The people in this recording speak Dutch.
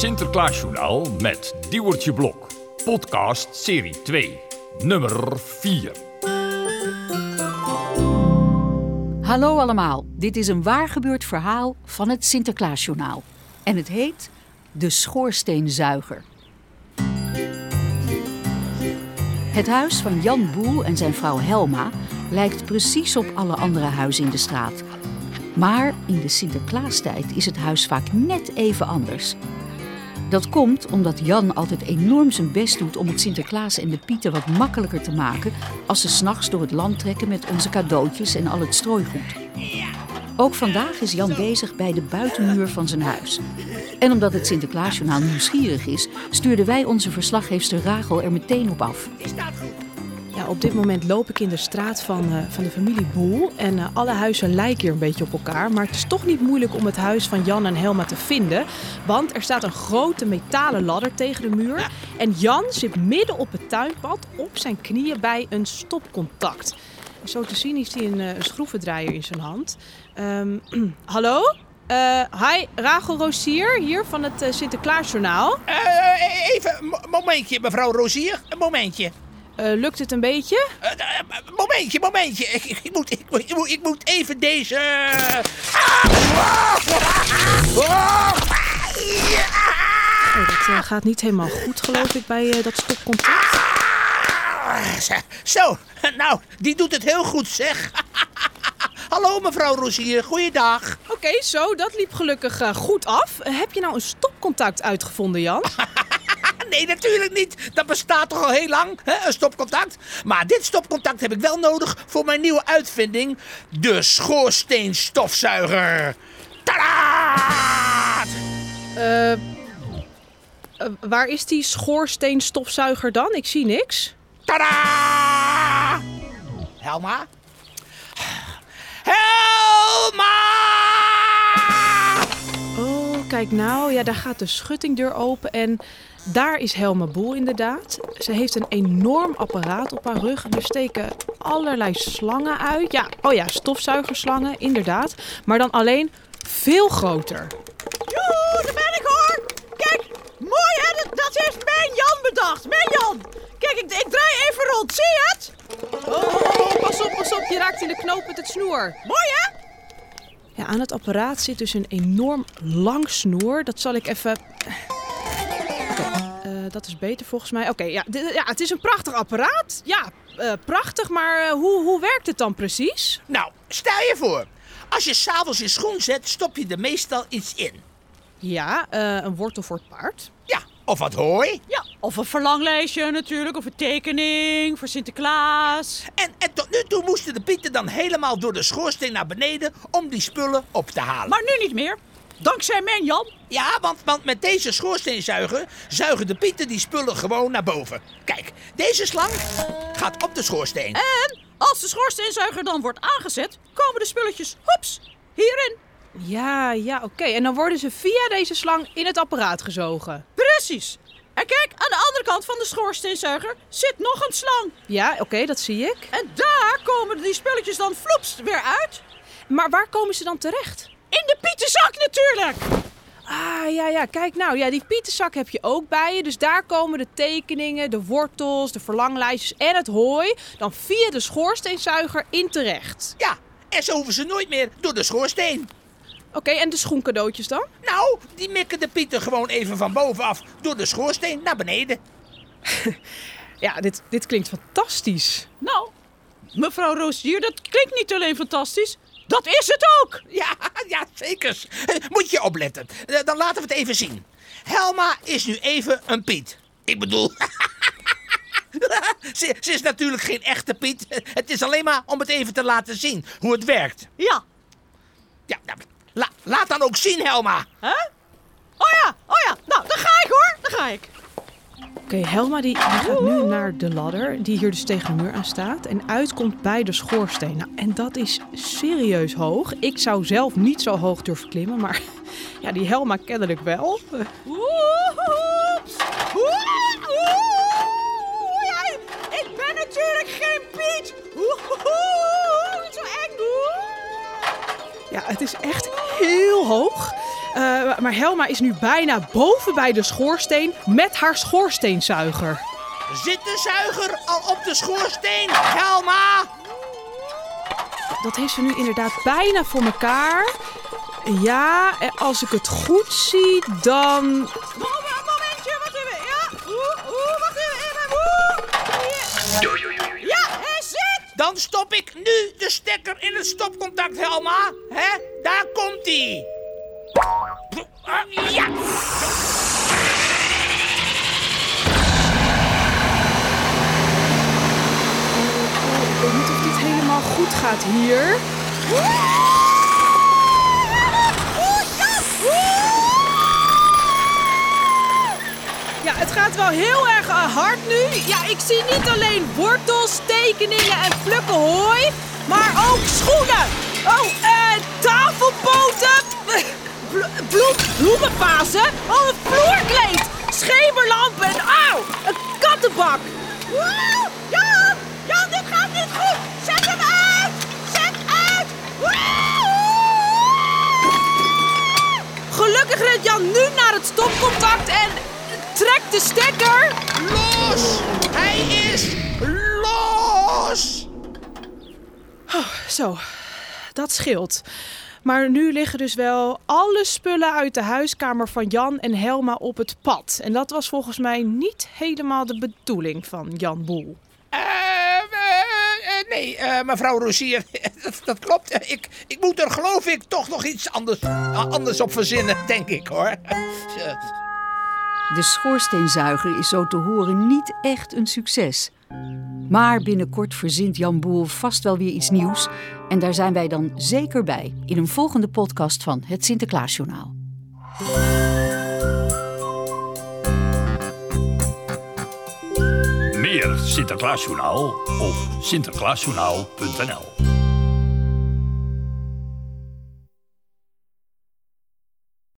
Sinterklaasjournaal met Diewertje Blok. Podcast serie 2, nummer 4. Hallo allemaal, dit is een waargebeurd verhaal van het Sinterklaasjournaal. En het heet De Schoorsteenzuiger. Het huis van Jan Boel en zijn vrouw Helma lijkt precies op alle andere huizen in de straat. Maar in de Sinterklaastijd is het huis vaak net even anders. Dat komt omdat Jan altijd enorm zijn best doet om het Sinterklaas en de Pieten wat makkelijker te maken als ze s'nachts door het land trekken met onze cadeautjes en al het strooigoed. Ook vandaag is Jan bezig bij de buitenmuur van zijn huis. En omdat het Sinterklaasjournaal nieuwsgierig is, stuurden wij onze verslaggeefster Rachel er meteen op af. Op dit moment loop ik in de straat van, eh, van de familie Boel. En eh, alle huizen lijken hier een beetje op elkaar. Maar het is toch niet moeilijk om het huis van Jan en Helma te vinden. Want er staat een grote metalen ladder tegen de muur. En Jan zit midden op het tuinpad op zijn knieën bij een stopcontact. Zo te zien heeft hij een, eh, een schroevendraaier in zijn hand. Ehm, hallo? Eh, hi, Rachel Rosier hier van het Sinterklaasjournaal. Even, mo- momentje, mevrouw Rozier. Een momentje. Eh, lukt het een beetje? Eh, eh, momentje, momentje. Ik, moet, ik, moet- ik, moet, ik moet even deze... Oh! Dat gaat niet helemaal goed geloof ik bij dat stopcontact. Ah, zo- nou, die doet het heel goed, zeg. Hallo, mevrouw Rozier. Goeiedag. Oké, zo, dat liep gelukkig goed af. Heb je nou een stopcontact uitgevonden, Jan? Nee, natuurlijk niet. Dat bestaat toch al heel lang, hè? een stopcontact. Maar dit stopcontact heb ik wel nodig voor mijn nieuwe uitvinding. De schoorsteenstofzuiger. Tadaa! Eh, eh, waar is die schoorsteenstofzuiger dan? Ik zie niks. Tadaa! Helma? Helma! Kijk nou. Ja, daar gaat de schuttingdeur open en daar is Helma Boel inderdaad. Ze heeft een enorm apparaat op haar rug en er steken allerlei slangen uit. Ja, oh ja, stofzuigerslangen, inderdaad. Maar dan alleen veel groter. Joe, daar ben ik hoor! Kijk, mooi hè, dat, dat heeft mijn Jan bedacht. Mijn Jan! Kijk, ik, ik draai even rond, zie je het? Oh, pas op, pas op, je raakt in de knoop met het snoer. Mooi hè? Ja, aan het apparaat zit dus een enorm lang snoer. Dat zal ik even. Eh, dat is beter volgens mij. Oké, ja, ja, het is een prachtig apparaat. Ja, eh, prachtig, maar eh, hoe, hoe werkt het dan precies? Nou, stel je voor. Als je s'avonds je schoen zet, stop je er meestal iets in. Ja, een wortel voor het paard. Ja, of wat hooi. Ja, of een verlanglijstje natuurlijk, of een tekening voor Sinterklaas. En, en tot nu toe moesten de pieten dan helemaal door de schoorsteen naar beneden om die spullen op te halen. Maar nu niet meer. Dankzij mijn Jan. Ja, want, want met deze schoorsteenzuiger zuigen de pieten die spullen gewoon naar boven. Kijk, deze slang gaat op de schoorsteen. En als de schoorsteenzuiger dan wordt aangezet, komen de spulletjes, hops, hierin. Ja, ja, oké. En dan worden ze via deze slang in het apparaat gezogen. Precies. En kijk, aan de andere kant van de schoorsteenzuiger zit nog een slang. Ja, oké, dat zie ik. En daar komen die spulletjes dan floeps weer uit. Maar waar komen ze dan terecht? In de pietenzak natuurlijk. Ah, ja, ja. Kijk nou. Ja, die pietenzak heb je ook bij je. Dus daar komen de tekeningen, de wortels, de verlanglijstjes en het hooi... dan via de schoorsteenzuiger in terecht. Ja, en zo hoeven ze nooit meer door de schoorsteen. Oké, en de schoencadeautjes dan? Nou, die mikken de pieten gewoon even van bovenaf door de schoorsteen naar beneden. Ja, dit, dit klinkt fantastisch. Nou, mevrouw Roosier, dat klinkt niet alleen fantastisch. Dat is het ook. Ja, ja, zeker. Moet je opletten. Eh, Dan laten we het even zien. Helma is nu even een Piet. Ik bedoel... ze, ze is natuurlijk geen echte Piet. Het is alleen maar om het even te laten zien hoe het werkt. Ja. Ja, nou, la- laat dan ook zien, Helma. Hè? Oh ja, oh ja. Nou, dan ga ik hoor. Dan ga ik. Oké, Helma die, die gaat nu naar de ladder, die hier dus tegen de muur aan staat. En uitkomt bij de schoorsteen. Nou, en dat is serieus hoog. Ik zou zelf niet zo hoog durven klimmen, maar ja, die Helma kennelijk wel. Eh, ik ben natuurlijk geen. Zo eng. Ja, het is echt heel hoog. Eh, maar Helma is nu bijna boven bij de schoorsteen met haar schoorsteenzuiger. Zit de zuiger al op de schoorsteen, Helma? Dat heeft ze nu inderdaad bijna voor elkaar. Ja, en als ik het goed zie, dan... stop ik nu de stekker in het stopcontact, Helma. Hè? Daar komt hij. Ja. Ik weet niet of dit helemaal goed gaat hier. Ja, het gaat wel heel erg eh, hard nu. Ja, ik zie niet alleen wortels, tekeningen en plukken hooi, maar ook schoenen. Oh, eh, tafelpoten, blo- bloem, oh, een vloerkleed, schemerlampen en auw, een kattenbak. Woe! Jan, Jan, dit gaat niet goed. Zet hem uit. Zet uit. Gelukkig rent Jan nu naar het stopcontact en trekt de stekker. Los! Hij is los! Zo, dat scheelt. Maar nu liggen dus wel alle spullen uit de huiskamer van Jan en Helma op het pad. En dat was volgens mij niet helemaal de bedoeling van Jan Boel. Eh, eh, eh, nee, eh, mevrouw Rosier, dat, dat klopt. Ik, ik moet er geloof ik toch nog iets anders, anders op verzinnen, denk ik hoor. De schoorsteenzuiger is zo te horen niet echt een succes. Maar binnenkort verzint Jan Boel vast wel weer iets nieuws. En daar zijn wij dan zeker bij in een volgende podcast van het Sinterklaasjournaal. Meer Sinterklaasjournaal op sinterklaasjournaal.nl